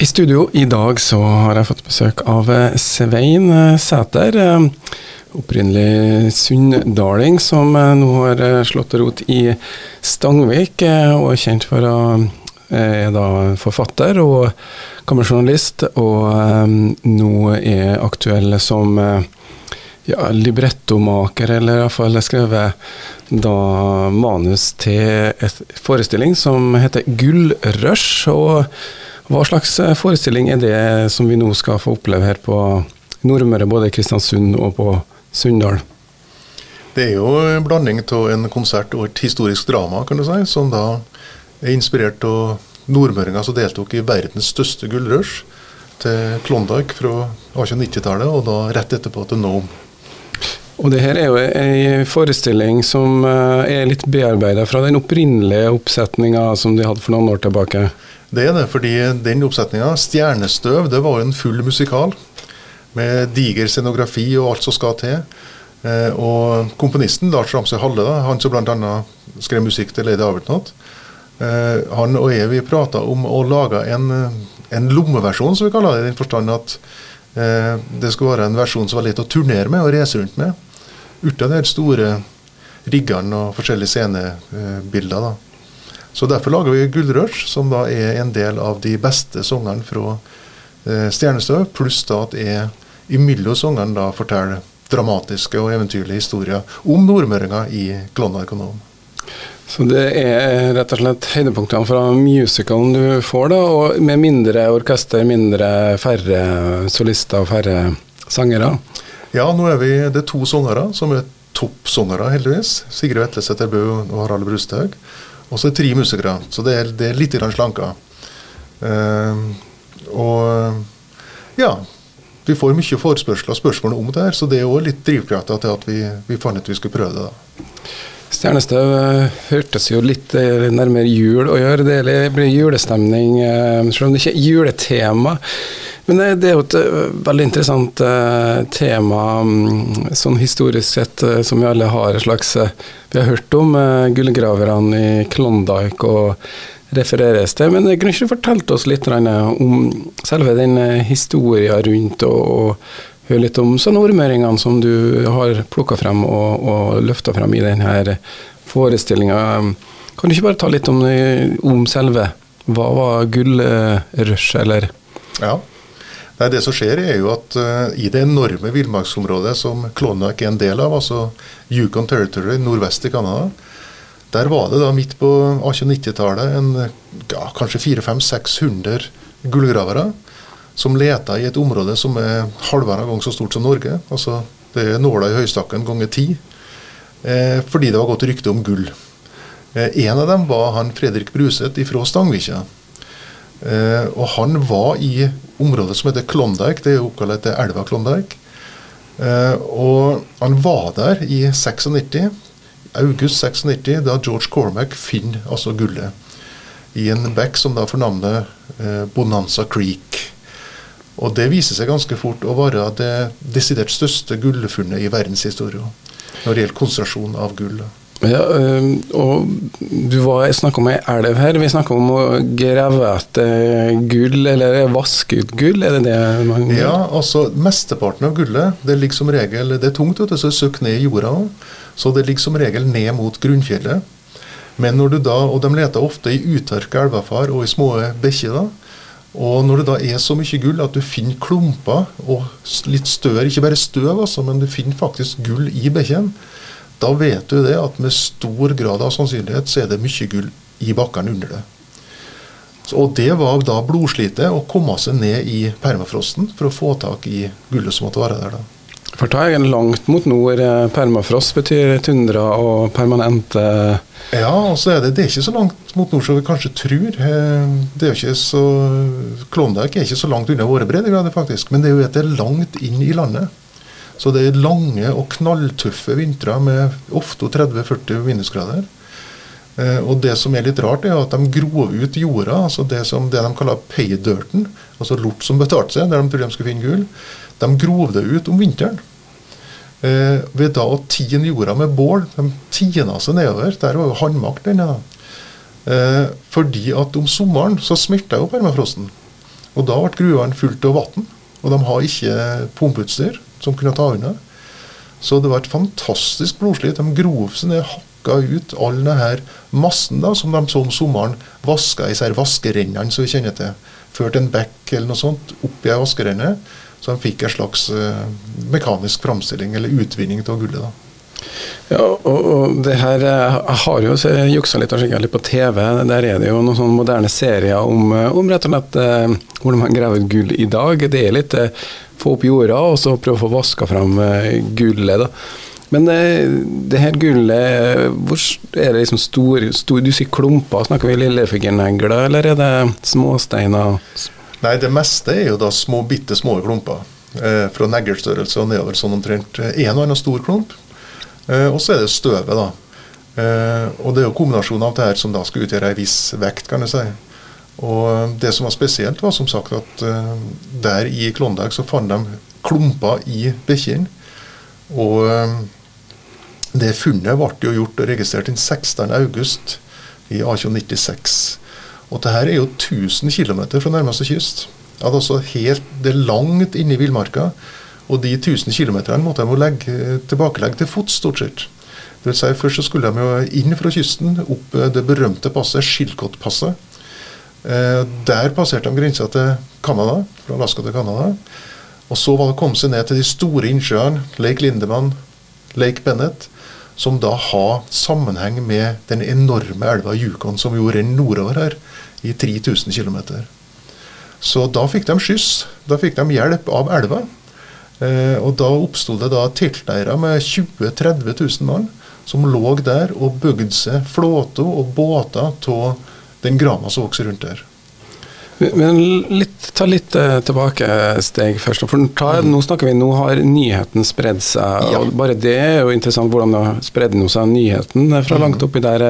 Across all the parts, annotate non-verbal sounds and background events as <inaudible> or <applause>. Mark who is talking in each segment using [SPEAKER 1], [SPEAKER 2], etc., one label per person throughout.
[SPEAKER 1] I studio i dag så har jeg fått besøk av eh, Svein eh, Sæter. eh, Opprinnelig sunndaling, som nå har slått rot i Stangvik, og er kjent for å er da forfatter og kammerjournalist, og nå er aktuell som ja, librettomaker, eller iallfall skrevet da manus til et forestilling som heter Gullrush. Og hva slags eh, forestilling er det som vi nå skal få oppleve her på Nordmøre, både i Kristiansund og på Sunndal?
[SPEAKER 2] Det er jo en blanding av en konsert og et historisk drama, kan du si, som da er inspirert av nordmøringer som deltok i verdens største gullrush til Klondyke fra 1890-tallet, og da rett etterpå til Nome.
[SPEAKER 1] Og det her er jo ei forestilling som eh, er litt bearbeida fra den opprinnelige oppsetninga som de hadde for noen år tilbake.
[SPEAKER 2] Det er det, fordi den oppsetninga, 'Stjernestøv', det var jo en full musikal. Med diger scenografi og alt som skal til. Eh, og komponisten Lars Ramsøy Halle, da, han som bl.a. skrev musikk til Lady Arbutnot, eh, han og jeg vi prata om å lage en, en lommeversjon, som vi kaller det, i den forstand at eh, det skulle være en versjon som var lett å turnere med og reise rundt med. Uten de store riggene og forskjellige scenebilder. da. Så derfor lager vi Gullrush, som da er en del av de beste sangene fra eh, Stjernestøv, pluss da at jeg imellom sangene da forteller dramatiske og eventyrlige historier om nordmøringa i og
[SPEAKER 1] Så det er rett og slett høydepunktene fra musicalen du får, da, og med mindre orkester, mindre færre solister og færre sangere.
[SPEAKER 2] Ja, nå er vi det er to sangere som er toppsangere, heldigvis. Sigrid Vetlesæter Bø og Harald Brusthaug. Og så er det tre musikere, så det er, det er litt slanka. Uh, og ja, vi får mye forespørsler og spørsmål om det her, så det er òg litt drivkrafta til at vi, vi fant ut vi skulle prøve det. da.
[SPEAKER 1] Stjernestøv eh, hørtes jo litt eh, nærmere jul å gjøre. Det blir julestemning, eh, selv om det ikke er juletema. Men det, er jo et eh, veldig interessant eh, tema, mm, sånn historisk sett, eh, som vi alle har et slags Vi har hørt om gullgraverne i Klondyke og refereres til, men kunne ikke du fortalt oss litt om selve den historien rundt, og, og høre litt om sånne ordmøringene som du har plukka frem og, og løfta frem i denne forestillinga. Kan du ikke bare ta litt om, om selve Hva var gullrush, eller?
[SPEAKER 2] Ja. Nei, det som skjer er jo at uh, I det enorme villmarksområdet som Klondyke er en del av, altså Yukon Territory nordvest i Canada, der var det da midt på 1890-tallet en ja, kanskje 400-500-600 gullgravere som leta i et område som er halvannen gang så stort som Norge. Altså det er nåla i høystakken ganger ti. Eh, fordi det var godt rykte om gull. Eh, en av dem var han Fredrik Bruseth fra Stangvikja. Eh, og han var i området som heter Klondyke, det er oppkalt etter elva Klondyke. Eh, og han var der i 96, august 96, da George Cormack finner altså gullet i en bekk som da får navnet eh, Bonanza Creek. Og det viser seg ganske fort å være det desidert største gullfunnet i verdenshistorien når det gjelder konsentrasjon av gull.
[SPEAKER 1] Ja, og du var snakka om ei elv her. Vi snakka om å grave etter gull, eller vaske ut gull, er det det man
[SPEAKER 2] Ja, altså mesteparten av gullet det ligger som regel, det er tungt, vet du, så søker ned i jorda òg. Så det ligger som regel ned mot grunnfjellet. Men når du da, og de leter ofte i utørka elvefar og i små bekker, da. Og når det da er så mye gull at du finner klumper og litt stør, ikke bare støv, altså, men du finner faktisk gull i bekken, da vet du det at med stor grad av sannsynlighet så er det mye gull i bakkene under det. Så, og det var da blodslitet å komme seg ned i permafrosten for å få tak i gullet som måtte være der. da.
[SPEAKER 1] For da er det langt mot nord. eh, Permafrost betyr tundra og permanente
[SPEAKER 2] Ja, og så er det, det er ikke så langt mot nord som vi kanskje tror. Eh, Det er jo ikke så, Klondyke er ikke så langt unna våre breddegrader, faktisk. Men det er jo etter langt inn i landet. Så det er lange og knalltøffe vintre med ofte 30-40 minusgrader. Eh, og det som er litt rart, er at de grov ut jorda, altså det, som, det de kaller paydirten, altså lort som betalte seg, der de trodde de skulle finne gull, de grov det ut om vinteren. Eh, ved da å tine jorda med bål. De tina seg nedover. Der var jo håndmakt ja. Eh, fordi at om sommeren så smelta jo permafrosten. Og da ble gruvene fullt av vann. Og de har ikke pumpeutstyr som kunne ta unna. Så det var et fantastisk blodslit. De grov seg ned, hakka ut all denne massen da, som de så om sommeren vaska i seg vaskerennene som vi kjenner til. Førte en bekk eller noe sånt opp i ei vaskerenne, så de fikk en slags uh, mekanisk framstilling eller utvinning av gullet. da.
[SPEAKER 1] Ja, og, og, det her eh, Jeg har jo juksa litt og litt på TV. Der er det jo noen sånne moderne serier om, eh, om rett og slett eh, hvordan man graver ut gull i dag. Det er litt eh, få opp jorda og så prøve å få vaska fram eh, gullet. da. Men eh, det her gullet, hvor er det liksom stor, stor Du sier klumper, snakker vi lillefingernegler, eller er det småsteiner?
[SPEAKER 2] Nei, det meste er jo da små, bitte små klumper. fra neglestørrelse og nedover sånn omtrent. En og annen stor klump. Eh, og så er det støvet, da. Eh, og det er jo kombinasjonen av det her som da skal utgjøre en viss vekt, kan du si. Og det som var spesielt, var som sagt at der i Klondyke så fant de klumper i bikkjene. Og det funnet ble jo gjort og registrert den 16.8 i A296. Og det her er jo 1000 km fra nærmeste kyst. Altså helt, det er langt inne i villmarka. Og de 1000 km måtte de legge, tilbakelegge til fots, stort sett. Det vil si, først så skulle de jo inn fra kysten, opp det berømte passet, Chilcot-passet. Eh, der passerte de grensa til Canada, fra Alaska til Canada. Og så var det å komme seg ned til de store innsjøene, Lake Lindemann, Lake Bennett, som da har sammenheng med den enorme elva Yukon som jo renner nordover her, i 3000 km. Så da fikk de skyss. Da fikk de hjelp av elva. Eh, og Da oppsto det da teltleirer med 20 000-30 000 mann som lå der og bygde seg flåter og båter av den grana som vokser rundt der.
[SPEAKER 1] Men litt, ta litt tilbake steg først. For ta, mm. Nå snakker vi, nå har nyheten spredd seg. Ja. og Bare det er jo interessant hvordan det har spredd seg nyheten fra mm. langt oppi der.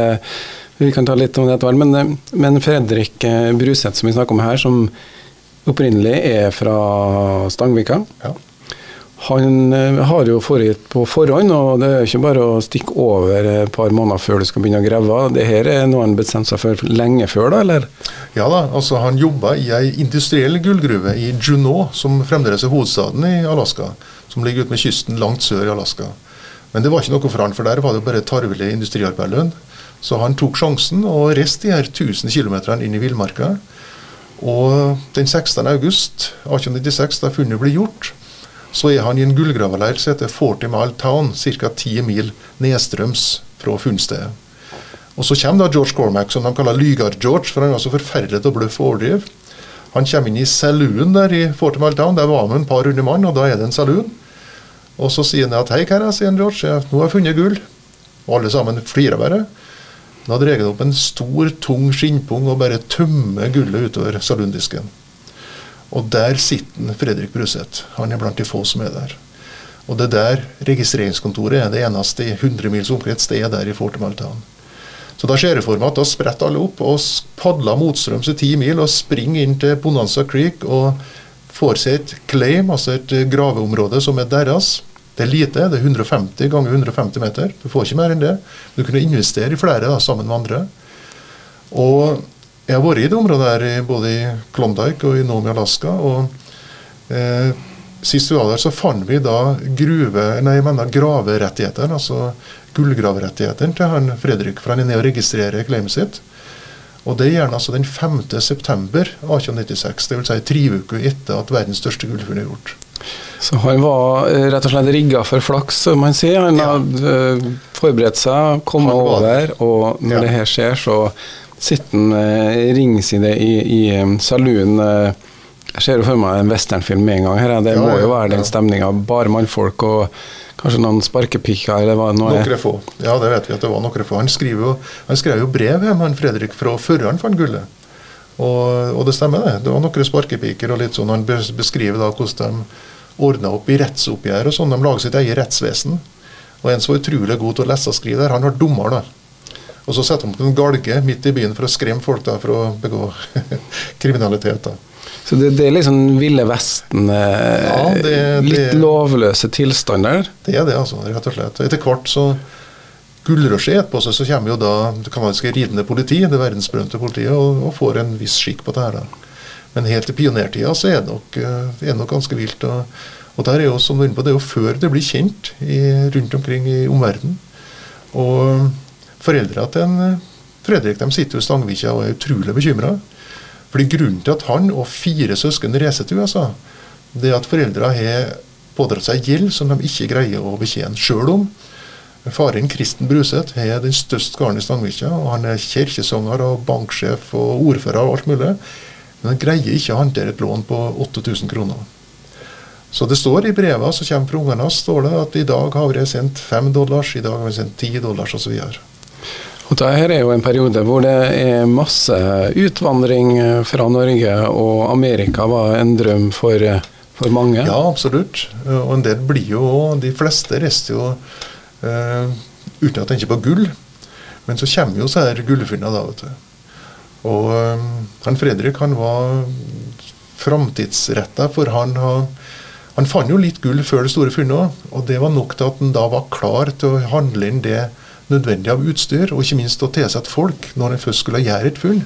[SPEAKER 1] Vi kan ta litt om det etter hvert. Men, men Fredrik Bruseth, som vi snakker om her, som opprinnelig er fra Stangvika. Ja. Han eh, har jo forgitt på forhånd, og det er ikke bare å stikke over et par måneder før du skal begynne å grave. Det her er noe han bestemte seg for lenge før, da, eller?
[SPEAKER 2] Ja da, altså han jobba i ei industriell gullgruve i Juneau, som fremdeles er hovedstaden i Alaska. Som ligger ute med kysten langt sør i Alaska. Men det var ikke noe for han, for der var det jo bare tarvelig industriarbeidslønn. Så han tok sjansen og reiste de her 1000 km inn i villmarka. Og den 16. august 1896, da funnet ble gjort, så er han i en gullgraverleir som heter Forty Mile Town, ca. 10 mil nedstrøms fra funnstedet. Og Så kommer da George Cormack, som de kaller Lygar-George, for han var så forferdelig til å bløffe og overdrive. Han kommer inn i saloon der i Forty Mile Town, der var han med en par hundre mann, og da er det en saloon. Og så sier han at hei, karer, sier George, nå har jeg funnet gull. Og alle sammen flirer bare. Da drar han opp en stor, tung skinnpung og bare tømmer gullet utover saloondisken. Og der sitter Fredrik Bruseth. Han er blant de få som er der. Og det der registreringskontoret er det eneste i 100 mils omkrets. Det er der i Fortemaltan. Så da ser jeg for meg at da spretter alle opp og padler motstrøms i ti mil og springer inn til Bonanza Creek og får seg et claim, altså et graveområde som er deres. Det er lite, det er 150 ganger 150 meter. Du får ikke mer enn det. Du kunne investere i flere da, sammen med andre. Og jeg har vært i det området der, både i Klondyke og i Nomi, Alaska. og eh, Sist vi var der, så fant vi da gruve, nei, jeg mener graverettighetene, altså gullgraverettighetene til han Fredrik, for han er nede og registrerer claimet sitt. Og Det er gjerne altså den 5. september 1896, dvs. Si tre uker etter at verdens største gullfunn er gjort.
[SPEAKER 1] Så han var eh, rett og slett rigga for flaks, som man sier. Han ja. hadde uh, forberedt seg, kommet over, og når ja. det her skjer, så sitter han ringside i, i saloonen. Eh, jeg ser jo for meg en westernfilm med en gang. her. Det ja, må jo være den stemninga. Bare mannfolk og kanskje noen sparkepikker, eller hva nå
[SPEAKER 2] er. Noen få. Ja, det vet vi at det var noen få. Han, jo, han skrev jo brev hjem, han Fredrik, fra før han fant gullet. Og, og, det stemmer, det. Det var noen sparkepiker og litt sånn. Han beskriver da hvordan de ordna opp i rettsoppgjør og sånn. De lager sitt eget rettsvesen. Og en som var utrolig god til å lese og skrive der, han var dommer, da. Og så setter de opp en galge midt i byen for å skremme folk da, for å begå <laughs> kriminalitet. da.
[SPEAKER 1] Så det, det, er liksom Ville Vesten, eh, ja, det, litt det, lovløse tilstander?
[SPEAKER 2] Det er det, altså, rett og slett. Etter hvert så Gullrushet etterpå så kommer jo da det kanadiske ridende politi, det verdensberømte politiet, og, og, får en viss skikk på det her. da. Men helt i pionertida så er det nok, er nok ganske vilt. Og, og der er jo, som du er inne på, det er jo før det blir kjent i, rundt omkring i omverdenen. Og foreldra til en Fredrik de sitter jo i Stangvikja og er utrolig bekymra. Fordi Grunnen til at han og fire søsken reiser til USA, det er at foreldra har pådratt seg gjeld som de ikke greier å betjene sjøl om. Faren Kristen Bruseth er den største gården i Stangvikja. Han er kirkesanger og banksjef og ordfører og alt mulig. Men han greier ikke å håndtere et lån på 8000 kroner. Så det står i brevene som kommer fra ungene hans, at i dag har vi sendt fem dollars, i dag har vi sendt ti dollars osv.
[SPEAKER 1] Og Dette er jo en periode hvor det er masse utvandring fra Norge, og Amerika var en drøm for, for mange?
[SPEAKER 2] Ja, absolutt. Og en del blir jo De fleste rister jo uh, uten å tenke på gull. Men så kommer jo så her da, vet du. Og um, han Fredrik han var framtidsretta, for han, han fant jo litt gull før det store funnet òg. Og det var nok til at han da var klar til å handle inn det nødvendig av utstyr, og ikke minst å tilsette folk når en først skulle gjøre et funn.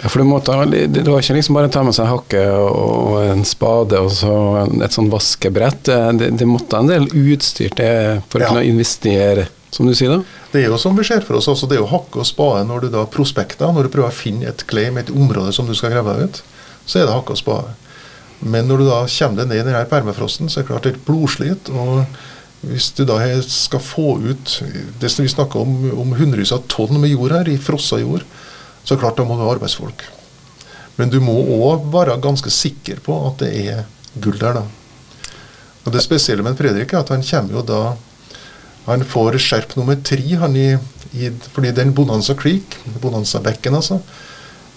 [SPEAKER 1] Ja, for du måtte, det var ikke liksom bare ta med seg hakke og en spade og så et sånn vaskebrett. Det, det måtte en del utstyr til for å ja. kunne investere, som du sier da?
[SPEAKER 2] Det er jo som vi ser for oss, altså det er jo hakke og spade når du da prospekter, når du prøver å finne et claim, et område som du skal grave ut, så er det hakke og spade. Men når du da kommer deg ned i denne permafrosten, så er det klart er blodslit. og hvis du da skal få ut det som vi snakker om, om hundrevis av tonn med jord her, i frossa jord, så klart da må du ha arbeidsfolk. Men du må òg være ganske sikker på at det er gull der, da. Og Det spesielle med Fredrik er at han kommer jo da Han får skjerp nummer tre han i, i, fordi den Bonanza Creek, Bonanza-bekken altså,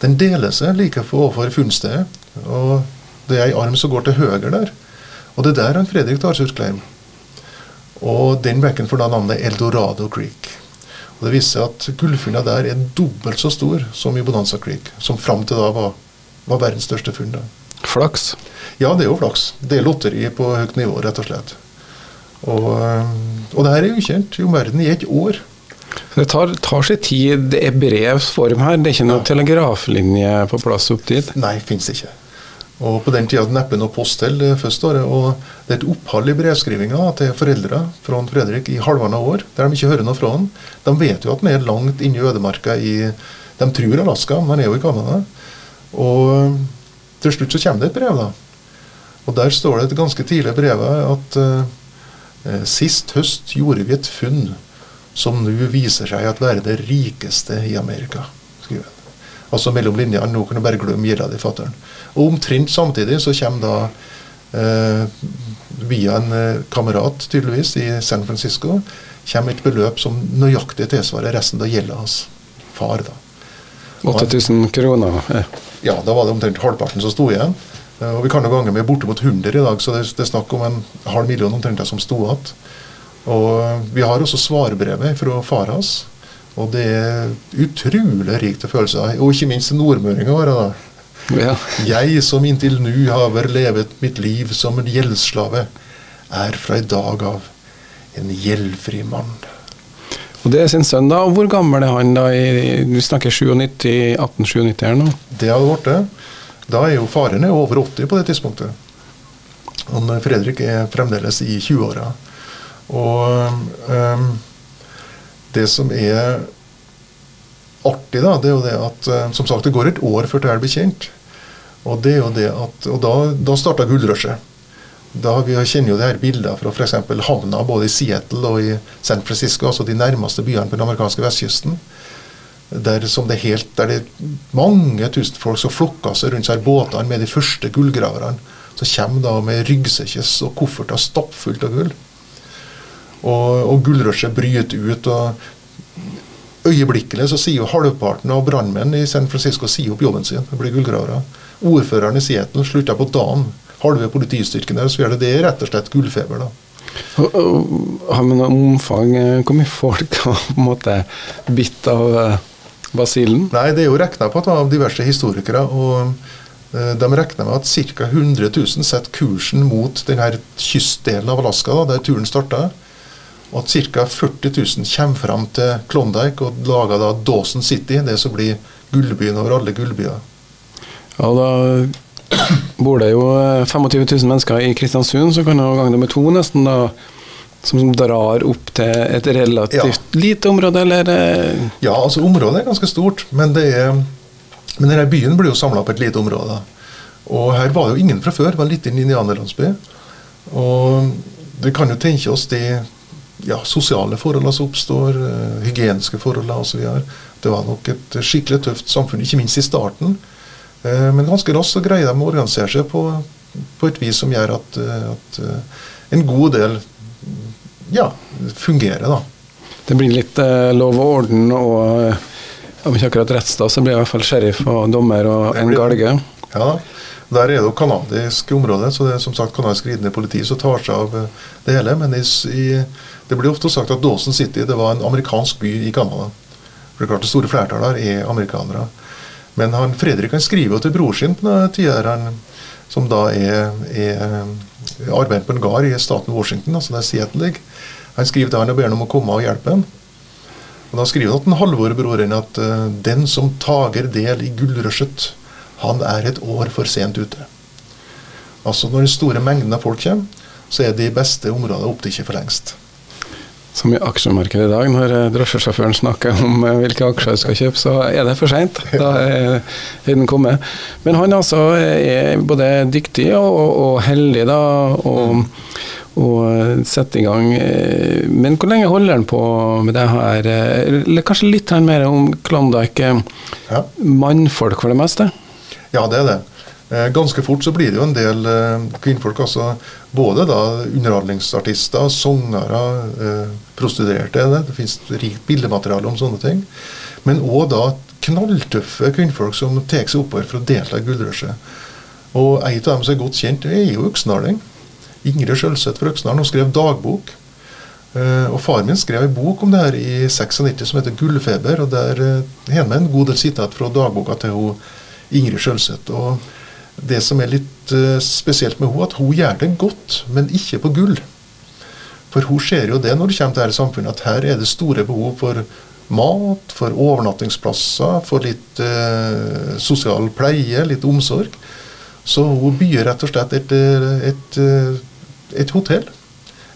[SPEAKER 2] den deler seg like overfor funnstedet. Og det er ei arm som går til høyre der. Og det er der han Fredrik tar sitt claim. Og den bekken får da navnet Eldorado Creek. Og Det viser seg at gullfunnene der er dobbelt så stor som i Bonanza Creek, som fram til da var, var verdens største funn.
[SPEAKER 1] Flaks?
[SPEAKER 2] Ja, det er jo flaks. Det er lotteri på høyt nivå, rett og slett. Og, og det her er ukjent i omverdenen i et år.
[SPEAKER 1] Det tar, tar seg tid. Det er brevs form her. Det er ikke noen ja. telegraflinje på plass opp dit?
[SPEAKER 2] Nei, fins ikke. Og På den tida neppe noe post til det første året. og Det er et opphold i brevskrivinga til foreldre fra Fredrik i halvannet år, der de ikke hører noe fra han. De vet jo at vi er langt inne i ødemarka i De tror Alaska, men er jo i Canada. Og til slutt så kommer det et brev, da. Og Der står det et ganske tidlig brev at uh, sist høst gjorde vi et funn som nå viser seg at være det rikeste i Amerika. skriver han. Altså mellom linjene. Nå kan du bare glemme gjelda di, fatter'n. Og omtrent samtidig så kommer da eh, via en eh, kamerat tydeligvis i San Francisco kommer et beløp som nøyaktig tilsvarer resten av gjelda hans far. da.
[SPEAKER 1] 8000 kroner? Ja.
[SPEAKER 2] ja, da var det omtrent halvparten som sto igjen. Eh, og Vi kan jo gange med bortimot 100 i dag, så det, er snakk om en halv million omtrent som sto igjen. Og Vi har også svarbrevet fra far hans. Og det er utrolig rikt av følelser. Og ikke minst nordmøringa våre. da. Ja. Jeg som inntil nu har levet mitt liv som en gjeldsslave, er fra i dag av en gjeldfri mann.
[SPEAKER 1] Og Det er sin sønn, da. Hvor gammel er han da? I, vi snakker 97, 1897 her nå?
[SPEAKER 2] Det hadde det. Da er jo faren er over 80 på det tidspunktet. Og Fredrik er fremdeles i 20-åra. Og um, det som er artig, da, det er jo det at eh, som sagt, det går et år før det blir kjent. Og det er jo det at, og da, da starta gullrushet. Da Vi kjenner jo det her bildet fra f.eks. havna både i Seattle og i San Francisco, altså de nærmeste byene på den amerikanske vestkysten. Der, som det helt, der det er mange tusen folk som flokker seg rundt seg båtene med de første gullgraverne. Så kommer da med ryggsekkes og kofferter stappfullt av gull. Og, og gullrushet bryter ut. og Øyeblikkelig så sier jo halvparten av brannmenn i San Francisco sier opp jobben sin. Det blir gullgravere. Ordføreren i Seattle slutta på dagen. Halve politistyrken der, så gjør det, det rett og slett gullfeber. da.
[SPEAKER 1] Har vi noe omfang? Hvor mye folk har på en måte bitt av eh, basillen?
[SPEAKER 2] Nei, Det er jo regna på av diverse historikere. og eh, De regner med at ca. 100 000 setter kursen mot denne kystdelen av Alaska, da, der turen starta og at ca. 40 000 kommer fram til Klondyke og lager da Dawson City, det som blir gullbyen over alle gullbyer.
[SPEAKER 1] Ja, da bor det jo 25 000 mennesker i Kristiansund, så kan du gange det med to nesten, da. Som drar opp til et relativt ja. lite område, eller?
[SPEAKER 2] Ja, altså området er ganske stort, men det er men denne byen blir jo samla på et lite område. Og her var det jo ingen fra før. Det var en liten indianerlandsby. Og vi kan jo tenke oss de ja, sosiale forholdene som oppstår, uh, hygieniske forholdene osv. Det var nok et skikkelig tøft samfunn, ikke minst i starten. Uh, men ganske raskt så greier de å organisere seg på, på et vis som gjør at, uh, at en god del ja, fungerer. da.
[SPEAKER 1] Det blir litt lov og orden og om ikke akkurat rettsstat, så blir det i hvert fall sheriff og dommer og en galge.
[SPEAKER 2] Ja, der er det jo kanadisk område, så det er som sagt kanadisk ridende politi som tar seg av eh, det hele. Men i, i, det blir ofte sagt at Dawson City det var en amerikansk by i Canada. For det er klart det store flertallet her er amerikanere. Men han, Fredrik han skriver jo til bror sin på denne tida, som da er, er arbeider på en gard i staten Washington, altså der Seattle ligger. Han skriver til han og ber ham om å komme og hjelpe ham. Og Da skriver han at Halvor, broren, at uh, den som tager del i gullrushet, han er et år for sent ute. Altså Når den store mengden av folk kommer, så er de beste områdene opptatt for lengst.
[SPEAKER 1] Som i aksjemarkedet i dag, når eh, drosjesjåføren snakker om eh, hvilke aksjer jeg skal kjøpe, så er det for seint. <laughs> Da er den kommet. Men han altså er både dyktig og, og heldig, da. og mm og setter sette i gang. Eh, men hvor lenge holder han på med det her? Eh, eller kanskje litt mer om Klondyke. Ja. Mannfolk for det meste?
[SPEAKER 2] Ja, det er det. Ganske fort så blir det jo en del kvinnfolk. altså Både da underholdningsartister, sangere, prostituerte. Det, det finnes rikt bildemateriale om sånne ting. Men òg da knalltøffe kvinnfolk som tar seg oppover for å delta i gullrushet. Og ei av dem som er godt kjent, er jo Øksnaling. Ingrid Skjølseth fra Øksdalen. Hun skrev dagbok. Og Far min skrev en bok om det her i 96 som heter 'Gullfeber'. og Der har han med en god del sitat fra dagboka til hun, Ingrid Skjølseth. og Det som er litt uh, spesielt med henne, at hun gjør det godt, men ikke på gull. For hun ser jo det når det kommer til dette samfunnet, at her er det store behov for mat, for overnattingsplasser, for litt eh, sosial pleie, litt omsorg. Så hun byer rett og slett et, et, et et hotell.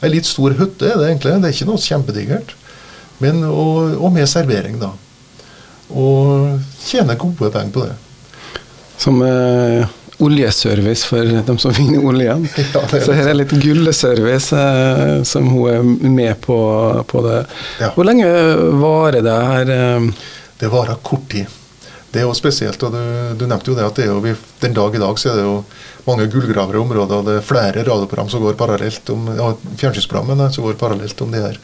[SPEAKER 2] En litt stor hytte er det egentlig. Det er ikke noe kjempedigert. Men, og, og, med servering, da. Og tjener gode penger på det.
[SPEAKER 1] Som eh, oljeservice for dem som finner oljen. <laughs> Ja, Så her er litt gulleservice eh, som hun er med på, på det. Ja. Hvor lenge varer det her? Eh?
[SPEAKER 2] Det varer kort tid. Det er jo spesielt, og du, du nevnte jo det at det er jo, den dag i dag så er det jo mange gullgravere i området, og det er flere radioprogram som går parallelt om ja, fjernsynsprogrammene som går parallelt om de her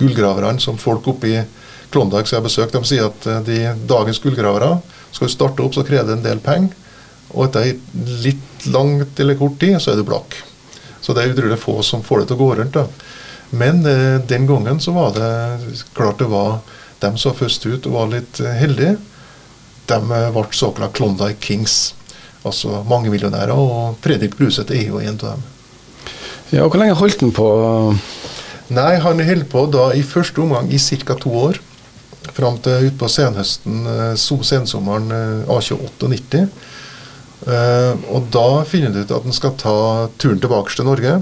[SPEAKER 2] gullgraverne som folk oppe i Klondyke som jeg har besøkt, de sier at eh, de dagens gullgravere skal du starte opp, så krever det en del penger. Og etter litt langt eller kort tid, så er du blakk. Så det er utrolig få som får det til å gå rundt. da. Men eh, den gangen så var det klart det var dem som var først ut og var litt heldige. De eh, ble såkalt Klondyke Kings altså mange millionærer, og Fredrik Bruseth er jo en av dem.
[SPEAKER 1] Ja, og Hvor lenge holdt han på?
[SPEAKER 2] Nei, Han holdt på da i første omgang i ca. to år. Fram til utpå senhøsten, så sensommeren 1898. Eh, uh, og da finner han ut at han skal ta turen tilbake til Norge.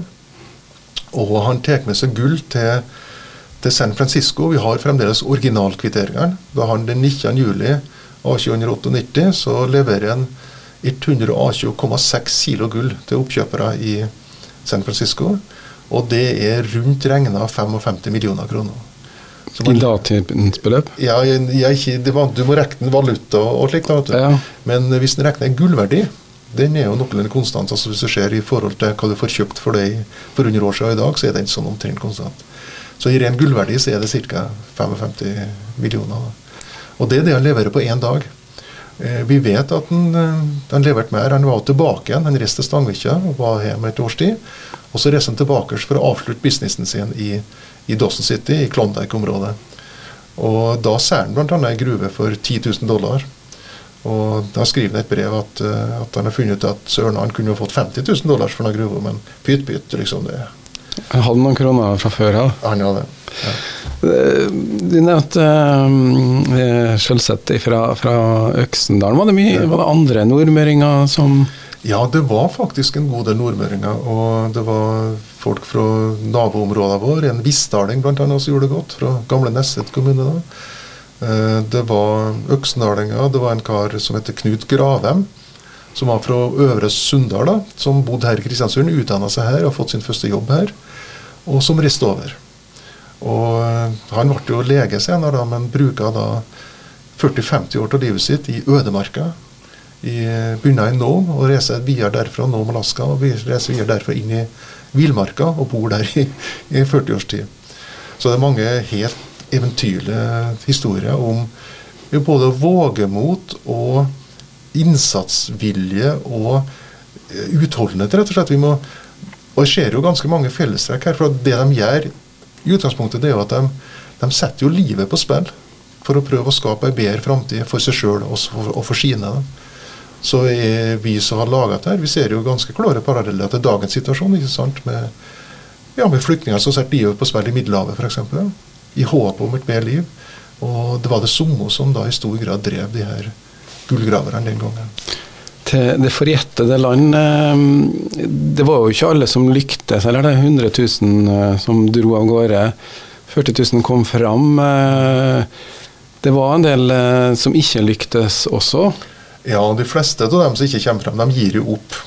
[SPEAKER 2] Og han tar med seg gull til, til, San Francisco. Vi har fremdeles originalkvitteringene. Da han den 19. juli 1898 så leverer han 120,6 kilo gull til oppkjøpere i San Francisco. Og det er rundt regna 55 millioner kroner.
[SPEAKER 1] I datidens beløp?
[SPEAKER 2] Ja, jeg, jeg, var, du må regne valuta og slikt. Ja. Men hvis en regner gullverdi, den er jo noenlunde konstant. altså Hvis du ser i forhold til hva du får kjøpt for det for 100 år siden i dag, så er den sånn omtrent konstant. Så i ren gullverdi så er det ca. 55 millioner. Og det er det han leverer på én dag. Eh, vi vet at han, eh, han leverte mer. Han var tilbake igjen. Han reiste til Stangvikja og var hjemme et års tid. Og så reiste han tilbake for å avslutte businessen sin i, i Dawson City, i Klondyke-området. Og Da ser han bl.a. ei gruve for 10 000 dollar. Og Da skriver han et brev at, eh, at han har funnet ut at søren han kunne fått 50 000 dollar for den gruva, men pytt pytt, liksom. det.
[SPEAKER 1] Han hadde noen kroner fra før
[SPEAKER 2] av? Ja. Han hadde. Ja.
[SPEAKER 1] Du nevnte uh, fra, fra Øksendalen. Var det, mye, var det andre nordmøringer som
[SPEAKER 2] Ja, det var faktisk en god del nordmøringer. Og det var folk fra naboområdene våre. En Vissdaling bl.a. som gjorde det godt, fra gamle Nesset kommune. da. Eh, det var øksendalinger. Det var en kar som heter Knut Gravem, som var fra Øvre Sunndal, da, som bodde her i Kristiansund, utdanna seg her og fått sin første jobb her, og som reiste over. Og eh, Han ble jo lege senere, da, men bruka da 40-50 år av livet sitt i ødemarka i, begynner i Nome og reiser videre derfra Nome, Alaska, og reiser videre derfra inn i villmarka og bor der i, i 40 års tid. Så det er mange helt eventyrlige historier om både vågemot og innsatsvilje og eh, utholdenhet, rett og slett. Vi må, og jeg ser jo ganske mange fellestrekk her. for Det de gjør i utgangspunktet, det er jo at de, de setter jo livet på spill for å prøve å skape en bedre framtid for seg sjøl og, for sine. Da. Så vi som har laget det her, vi ser jo ganske klare paralleller til dagens situasjon. ikke sant, Med, ja, med flyktninger som setter livet på spill i Middelhavet f.eks. I håp om et bedre liv. Og det var det samme som da i stor grad drev de her gullgraverne den gangen.
[SPEAKER 1] Til det forjettede land eh, Det var jo ikke alle som lyktes, eller det er 100 000 eh, som dro av gårde. 40 000 kom fram. Eh, det var en del som ikke lyktes også.
[SPEAKER 2] Ja, de fleste av dem som ikke kommer frem, de gir jo opp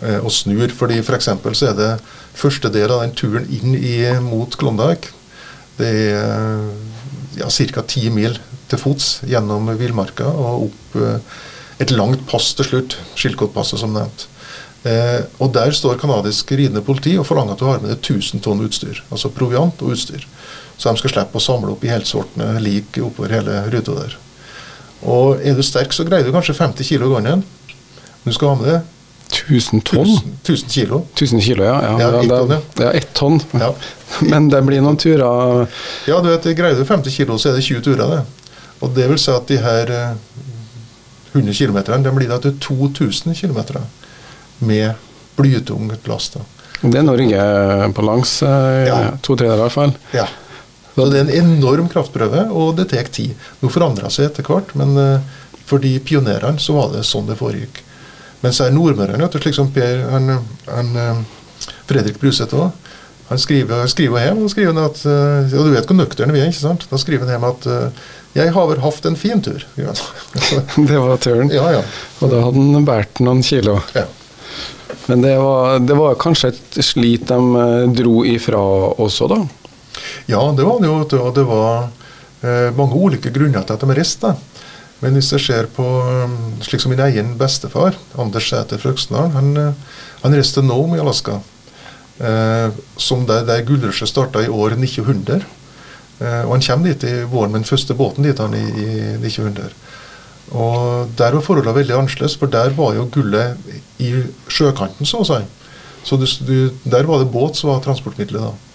[SPEAKER 2] eh, og snur. fordi for For så er det første del av den turen inn i, mot Klondyke. Det er ja, ca. ti mil til fots gjennom villmarka og opp eh, et langt pass til slutt. Skilkottpasset, som nevnt. Eh, og Der står kanadisk ridende politi og forlanger at du har med deg 1000 tonn utstyr. Altså proviant og utstyr. Så de skal slippe å samle opp i helsortene lik oppover hele ruta der. Og er du sterk, så greier du kanskje 50 kilo gangen. Du skal ha med det
[SPEAKER 1] 1000 tonn?
[SPEAKER 2] 1000 kilo.
[SPEAKER 1] 1000 kilo, ja. ja, ja, ett tonn, ja. ett tonn. Ja. <laughs> Men det blir noen turer
[SPEAKER 2] Ja, du vet, greier du 50 kilo, så er det 20 turer, det. Og det vil si at de her 100 eh, km de blir da til 2000 km med blytung last.
[SPEAKER 1] Det er Norge på langs, eh, ja. to tredjedeler i hvert fall.
[SPEAKER 2] Ja. Så det er en enorm kraftprøve, og det tar tid. Nå forandra seg etter hvert, men uh, for de pionerene så var det sånn det foregikk. Men så er nordmørerne, slik som Per, han, han, uh, Fredrik Bruseth òg, han skriver, skriver hjem og skriver at Og du vet hvor nøkterne vi er, ikke sant? Da skriver han hjem at jeg har vel hatt en fin tur. <laughs>
[SPEAKER 1] det var turen.
[SPEAKER 2] Ja, ja.
[SPEAKER 1] Og da hadde han båret noen kilo. Ja. Men det var, det var, kanskje et slit de dro ifra også, da?
[SPEAKER 2] Ja, det var det jo. Og det var eh, mange ulike grunner til at de reiste. Men hvis jeg ser på um, slik som min egen bestefar, Anders Sæter Frøksdal, han, eh, han reiste til Nome i Alaska. Eh, som der, der gullrushet starta i år 1900. Eh, og han kommer dit i våren med den første båten dit han i, i 1900. Og Der var forholdene veldig annerledes, for der var jo gullet i sjøkanten, så å si. Så du, du, der var det båt som var transportmiddelet da.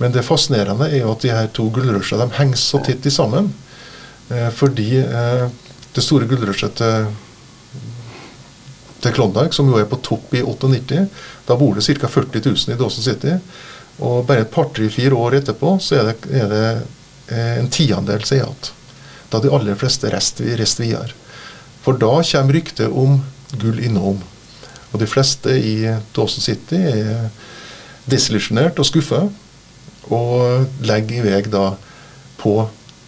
[SPEAKER 2] Men det fascinerende er jo at de her to gullrusjene henger så tett sammen. Eh, fordi eh, det store gullrushet til, til Klondyke, som jo er på topp i 98, da bor det ca. 40 000 i Dawson City. Og bare et par-tre-fire år etterpå så er det, er det eh, en tiandel som er igjen. Da de aller fleste rest, rest videre. For da kommer ryktet om gull i Nome. Og de fleste i Dawson City er desillusjonert og skuffa og legger i vei da på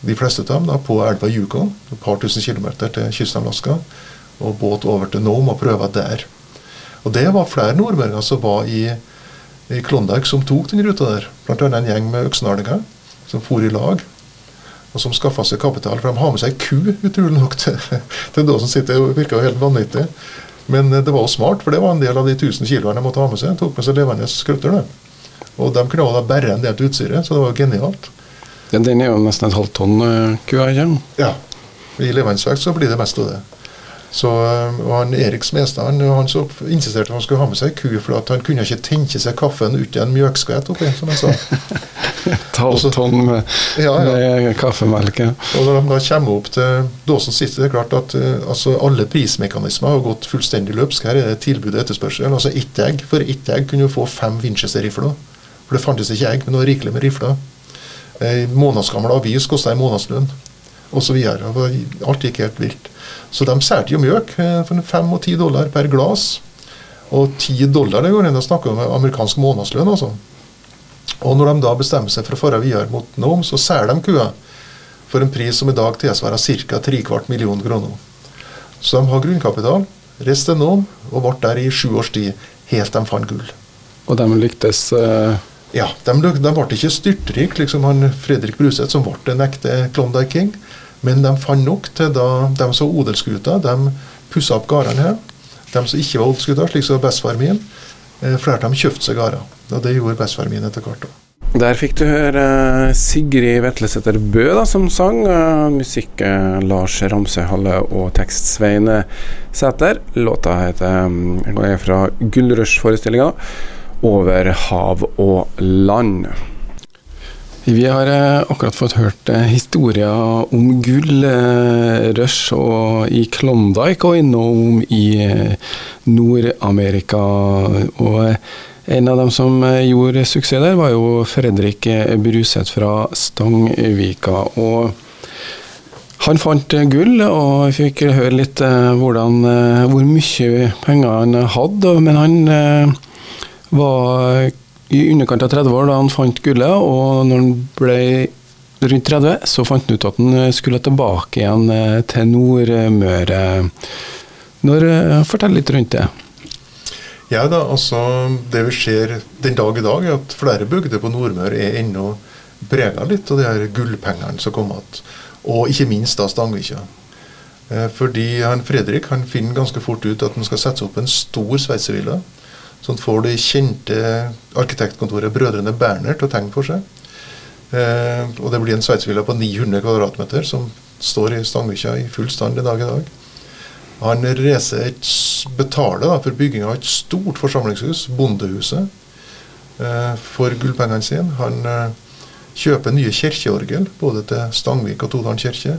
[SPEAKER 2] de fleste av dem da, på elva Yukon, et par tusen kilometer til kysten av Alaska, og båt over til Nome og prøve der. Og Det var flere nordmøringer som var i, i Klondyke som tok den ruta der. Annet en gjeng med øksenarlinger som for i lag, og som skaffa seg kapital. For de har med seg ku, utrolig nok, til, <laughs> til da som sitter og virka helt vanvittig. Men det var jo smart, for det var en del av de 1000 kiloene de måtte ha med seg. De tok med seg levende skrøtter. Og de kunne også bære en del til utstyret, så det var genialt.
[SPEAKER 1] Den, den er jo nesten et halvt tonn uh, kua, ikke
[SPEAKER 2] Ja. I levendsvekt så blir det mest av det. Så, eh, og han Erik Smestad han, han så insisterte på at han skulle ha med seg ku, for at han kunne ikke tenke seg kaffen uten en mjølkskvett oppi, som han sa. <laughs>
[SPEAKER 1] Et halvt tonn med, ja, ja. med kaffemelk.
[SPEAKER 2] Og når de da kommer opp til Dåsen City, det er klart at uh, altså alle prismekanismer har gått fullstendig løpsk. Her er det tilbud og etterspørsel. Altså ett egg, For ett egg kunne du få fem Winchester-rifler. For det fantes ikke egg, men det var rikelig med rifler. Ei månedsgammel avis kosta en månedslønn, osv. Alt gikk helt vilt. Så de solgte jo mjølk eh, for fem og ti dollar per glass. Og ti dollar det går inn å snakke om amerikansk månedslønn. altså. Og når de da bestemmer seg for å fare videre mot Nome, så selger de kua for en pris som i dag tilsvarer ca. trekvart million kroner. Så de har grunnkapital, reiste Nome og ble der i sju års tid, helt de fant gull.
[SPEAKER 1] Og de lyktes uh...
[SPEAKER 2] Ja, de, de, ble ikke styrtrike, liksom han Fredrik Bruseth, som ble en ekte Klondyke King. Men de fant nok til da de som odelsgutter, de pussa opp gårdene her. De som ikke var odelsgutter, slik som bestefar min, eh, flere av dem kjøpte seg gårder. Og det gjorde bestefar min etter hvert.
[SPEAKER 1] Der fikk du høre eh, Sigrid Vetlesæter Bø da, som sang. Uh, musikk Lars Ramsøyhalle og tekst Svein Sæter. Låta heter um, er fra Gullrush-forestillinga 'Over hav og land'. Vi har eh, akkurat fått hørt eh, historier om gull, eh, og i Klondyke og innom i Nord-Amerika. Og en av dem som gjorde suksess der, var jo Fredrik Bruseth fra Stangvika. Og han fant gull, og vi fikk høre litt hvordan, hvor mye penger han hadde. Men han var i underkant av 30 år da han fant gullet, og når han ble rundt 30, så fant han ut at han skulle tilbake igjen eh, til Nordmøre. Når, eh, fortell litt rundt det.
[SPEAKER 2] Ja da, altså Det vi ser den dag i dag, er at flere bygder på Nordmøre er ennå prega litt av de her gullpengene som kom igjen. Og ikke minst da Stangvikja. Eh, fordi han Fredrik han finner ganske fort ut at han skal sette opp en stor sveitservilla Sånn får det kjente arkitektkontoret Brødrene Berner til å tegne for seg. Eh, og det blir en sveitsvilla på 900 kvadratmeter som står i Stangvikja i full stand i dag i dag. Han reiser et, betaler da, for bygging av et stort forsamlingshus, Bondehuset, eh, for gullpengene sine. Han eh, kjøper nye kirkeorgel, både til Stangvik og Todalen kirke.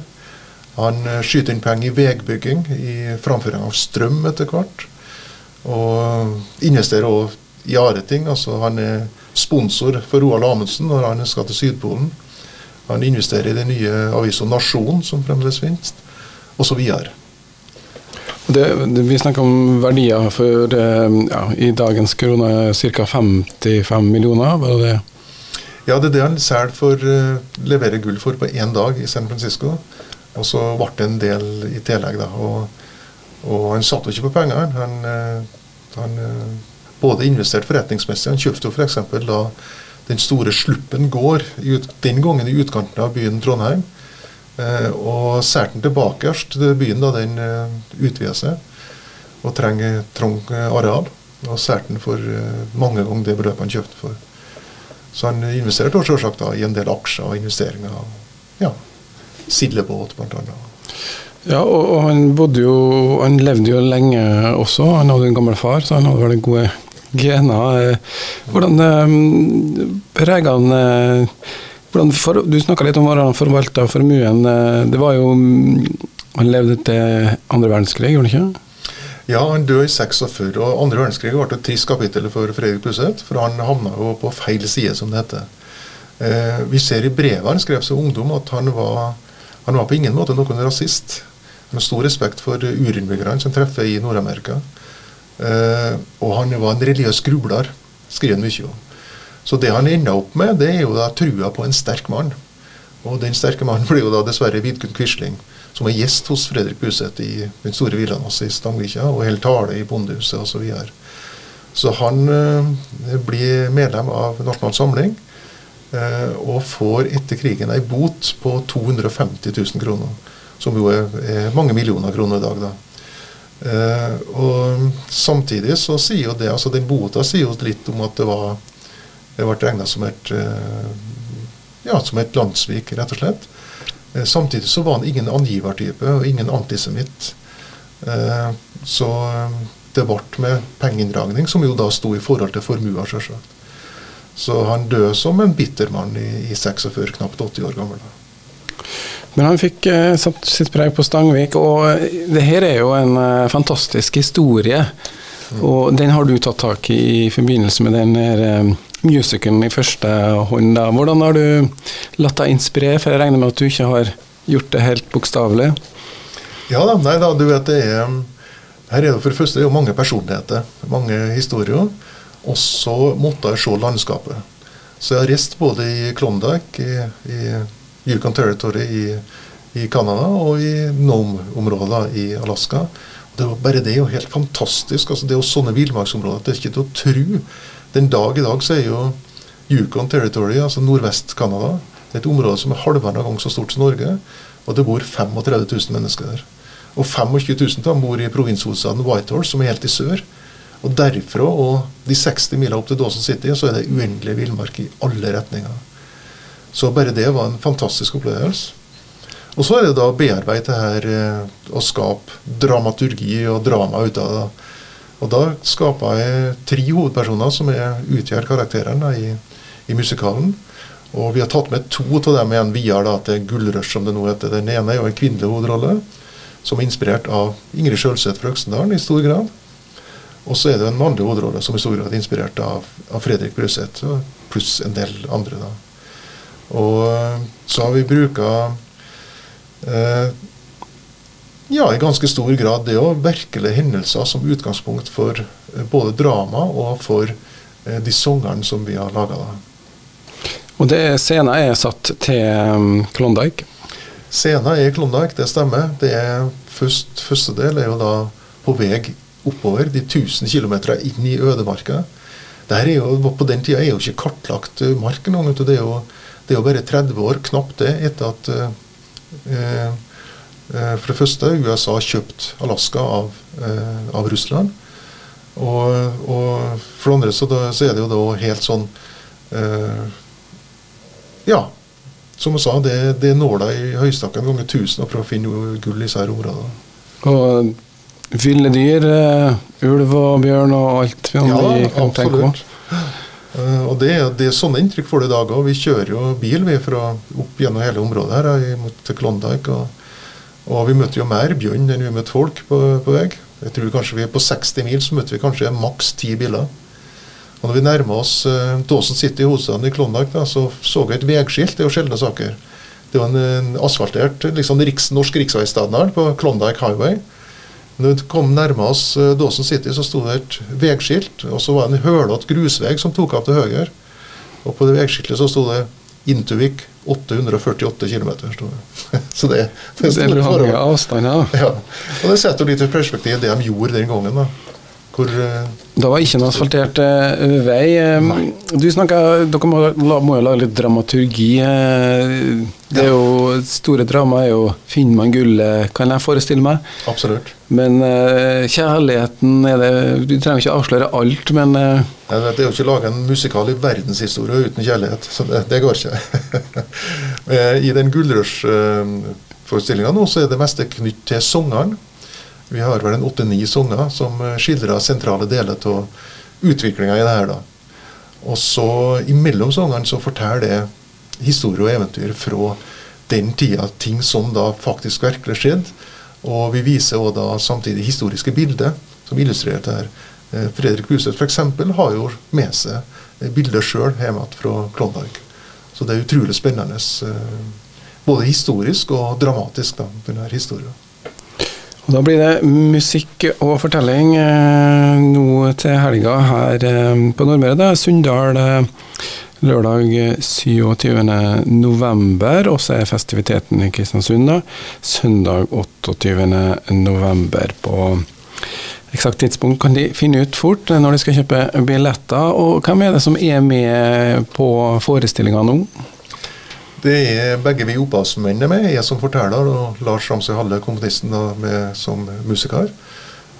[SPEAKER 2] Han eh, skyter inn penger i veibygging, i framføring av strøm etter hvert. Og investerer òg i Areting. altså Han er sponsor for Roald Amundsen når han skal til Sydpolen. Han investerer i den nye avisa Nasjon, som fremdeles finnes, osv.
[SPEAKER 1] Det, det, vi snakker om verdier for eh, ja, i dagens kroner ca. 55 millioner, var det det?
[SPEAKER 2] Ja, det er det han selger for uh, leverer gull for på én dag i San Francisco. Og så ble det en del i tillegg, da. Og og han satt jo ikke på pengene. Han, eh, han eh, både investerte forretningsmessig. Han kjøpte jo f.eks. da den store Sluppen gård, den gangen i utkanten av byen Trondheim. Eh, og solgte den tilbake til byen da den utvida seg og trenger trang areal. Og solgte den for mange ganger det beløpet han kjøpte for. Så han investerte selvsagt i en del aksjer og investeringer. Ja, Sildebåt bl.a.
[SPEAKER 1] Ja, og, og, han bodde jo Han levde jo lenge også. Han hadde en gammel far, så han hadde vel gode gener. Hvordan eh, prega han eh, hvordan for, Du snakka litt om hvordan han forvalta formuen. Eh, det var jo Han levde til andre verdenskrig, gjorde han ikke?
[SPEAKER 2] Ja, han døde i 46, og andre verdenskrig ble et trist kapittel for Fredrik Puseth. For han havna jo på feil side, som det heter. Eh, vi ser i brevet han skrev som ungdom, at han var, han var på ingen måte noen rasist med stor respekt for urinnbyggerne som treffer i Nord-Amerika. Eh, og han var en religiøs grubler, skriver han mye om. Så det han ender opp med, det er jo da trua på en sterk mann. Og den sterke mannen <laughs> blir jo da dessverre Vidkun Quisling, som er gjest hos Fredrik Buseth i den store villaen hans i Stangvikja, og holder tale i bondehuset osv. Så, videre. så han eh, blir medlem av Nasjonal Samling. Eh, og får etter krigen ei bot på 250 000 kroner som jo er, er mange millioner kroner i dag. da. Eh, og Samtidig så sier jo det, altså den bota sier jo litt om at det var det ble regna som et eh, ja, som et landssvik, rett og slett. Eh, samtidig så var han ingen angivertype og ingen antisemitt. Eh, så det ble med pengeinndragning, som jo da sto i forhold til formua, sjølsagt. Så han døde som en bitter mann i, i 46, knapt 80 år gammel. da.
[SPEAKER 1] Men han fikk eh, satt sitt preg på Stangvik, og eh, det her er jo en eh, fantastisk historie. Og den har du tatt tak i i forbindelse med den her eh, musicalen i første hånd. Da. Hvordan har du latt deg inspirere, for jeg regner med at du ikke har gjort det helt bokstavelig?
[SPEAKER 2] Ja da, nei da, du vet det er Her er det for det første det er jo mange personligheter, mange historier. Og så måtte jeg se landskapet. Så jeg har reist både i Klondyke, i, i Yukon Territory i, i Canada og i Nome-områder i Alaska. Det var bare det er jo helt fantastisk. altså Det er jo sånne villmarksområder det er ikke til å tro. Den dag i dag så er jo Yukon Territory, altså Nordvest-Canada, et område som er halvannen gang så stort som Norge. Og det bor 35 000 mennesker der. Og 25 000 av dem bor i provinshovedstaden Whitehorse, som er helt i sør. Og derfra og de 60 mila opp til Dawson City, så er det uendelig villmark i alle retninger. Så bare det var en fantastisk opplevelse. Og så er det da å bearbeide det her eh, og skape dramaturgi og drama ut av det. Og da skaper jeg tre hovedpersoner som er, utgjør karakterene i, i musikalen. Og vi har tatt med to av dem igjen videre til Gullrush, som det nå heter. Den ene er jo en kvinnelig hovedrolle, som er inspirert av Ingrid Sjølseth fra Øksendalen i stor grad. Og så er det en mannlig hovedrolle som i stor grad er inspirert av, av Fredrik Brøseth, pluss en del andre. da. Og eh, så har vi bruka eh, ja, i ganske stor grad det òg virkelige hendelser som utgangspunkt for eh, både drama og for eh, de sangene som vi har laga.
[SPEAKER 1] Og det scenen er satt til um, Klondyke?
[SPEAKER 2] Scenen er Klondyke, det stemmer. Det er først, Første del er jo da på vei oppover de 1000 km inn i ødemarka. Er jo, på den tida er jo ikke kartlagt mark engang. Det er, jo, det er jo bare 30 år, knapt det, etter at eh, eh, For det første USA kjøpt Alaska av, eh, av Russland. Og, og, for det andre så, da, så, er det jo da helt sånn eh, Ja, som jeg sa, det, det nåla i høystakken ganger 1000 å prøve å finne gull i disse områdene.
[SPEAKER 1] Og ville dyr, uh, ulv og bjørn og alt vi
[SPEAKER 2] ja, kan absolutt. tenke på. Uh, og det, det er sånne inntrykk får du i dag òg. Vi kjører jo bil vi fra opp gjennom hele området her mot Klondyke. Og, og, vi møter jo mer bjørn enn vi møter folk på, på vei. Jeg tror kanskje vi er På 60 mil så møter vi kanskje maks ti biler. Og når vi nærmer oss eh, Dawson City, hovedstaden i Klondyke, så så jeg et veiskilt. Det er jo sjeldne saker. Det var en, en asfaltert liksom riks, norsk riksveistandard på Klondyke Highway. Når vi kom nærme oss uh, Dawson City, så sto det et veiskilt, og så var det en hølete grusvei som tok av til høyre. Og på det veiskiltet så sto det Intuvik 848 km. så det,
[SPEAKER 1] det er store forhold. Avstand, ja.
[SPEAKER 2] ja. Og det setter litt i perspektiv det de gjorde den gangen. da. Hvor, uh,
[SPEAKER 1] det var ikke en asfaltert uh, vei. Nei. Du snakker, Dere må, må, jo lage litt dramaturgi. det er jo, Store drama er jo 'Finner man gullet', kan jeg forestille meg.
[SPEAKER 2] Absolutt.
[SPEAKER 1] Men uh, kjærligheten er det Du trenger ikke avsløre alt, men uh,
[SPEAKER 2] Det er jo ikke laga en musikal i verdenshistorie uten kjærlighet, så det, det går ikke. <laughs> I den Gullrush-forestillinga nå så er det meste knytt til sangeren. Vi har vel en åtte-ni sanger som skildrer sentrale deler av utviklinga i det her. da. Og så imellom sangene så forteller det historie og eventyr fra den tida, ting som da faktisk virkelig skjedde og vi viser også da samtidig historiske bilder som illustrerer dette. her. Eh, Fredrik Buseth f.eks. har jo med seg eh, bilder sjøl hjemme fra Klondyke. Så det er utrolig spennende. Eh, både historisk og dramatisk, da, denne historien.
[SPEAKER 1] Og Da blir det musikk og fortelling nå til helga her på Nordmøre. Sunndal lørdag 27.11. Og så er festiviteten i Kristiansund da, søndag 28.11. på eksakt tidspunkt kan de finne ut fort når de skal kjøpe billetter. Og hvem er det som er med på forestillinga nå?
[SPEAKER 2] Det er begge vi opphavsmennene med. Jeg som forteller, og Lars Ramsøy Halle, komponisten, som musiker.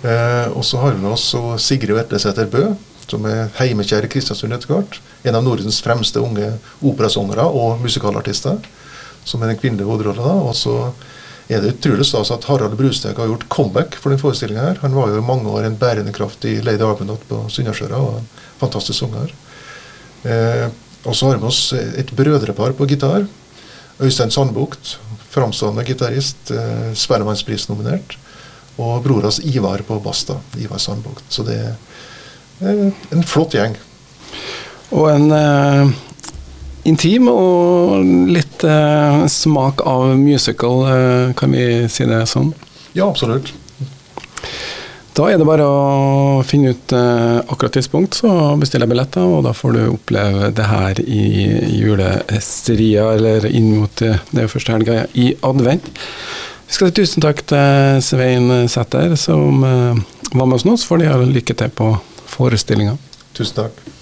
[SPEAKER 2] Eh, og så har vi med oss Sigrid Vetlesæter Bø, som er heimekjær i Kristiansund etter hvert. En av Nordens fremste unge operasangere og musikalartister. Som er den kvinnelige hovedrollen. Og så er det utrolig stas at Harald Brusteg har gjort comeback for den forestillinga her. Han var jo i mange år en bærende kraft i Lady Arbenot på Sunnasjøra, og en fantastisk sanger. Eh, og så har vi oss et brødrepar på gitar. Øystein Sandbukt, framstående gitarist, eh, Spellemannspris-nominert. Og bror hans Ivar på Basta. Ivar Sandbukt. Så det er en flott gjeng.
[SPEAKER 1] Og en eh, intim og litt eh, smak av musical, eh, kan vi si det sånn?
[SPEAKER 2] Ja, absolutt.
[SPEAKER 1] Da er det bare å finne ut eh, akkurat tidspunkt, så bestiller jeg billetter, og da får du oppleve det her i julestria, eller inn mot eh, det første helga i advent. Vi skal si tusen takk til Svein Sæther, som eh, var med oss nå. Så får de ha lykke til på forestillinga.
[SPEAKER 2] Tusen takk.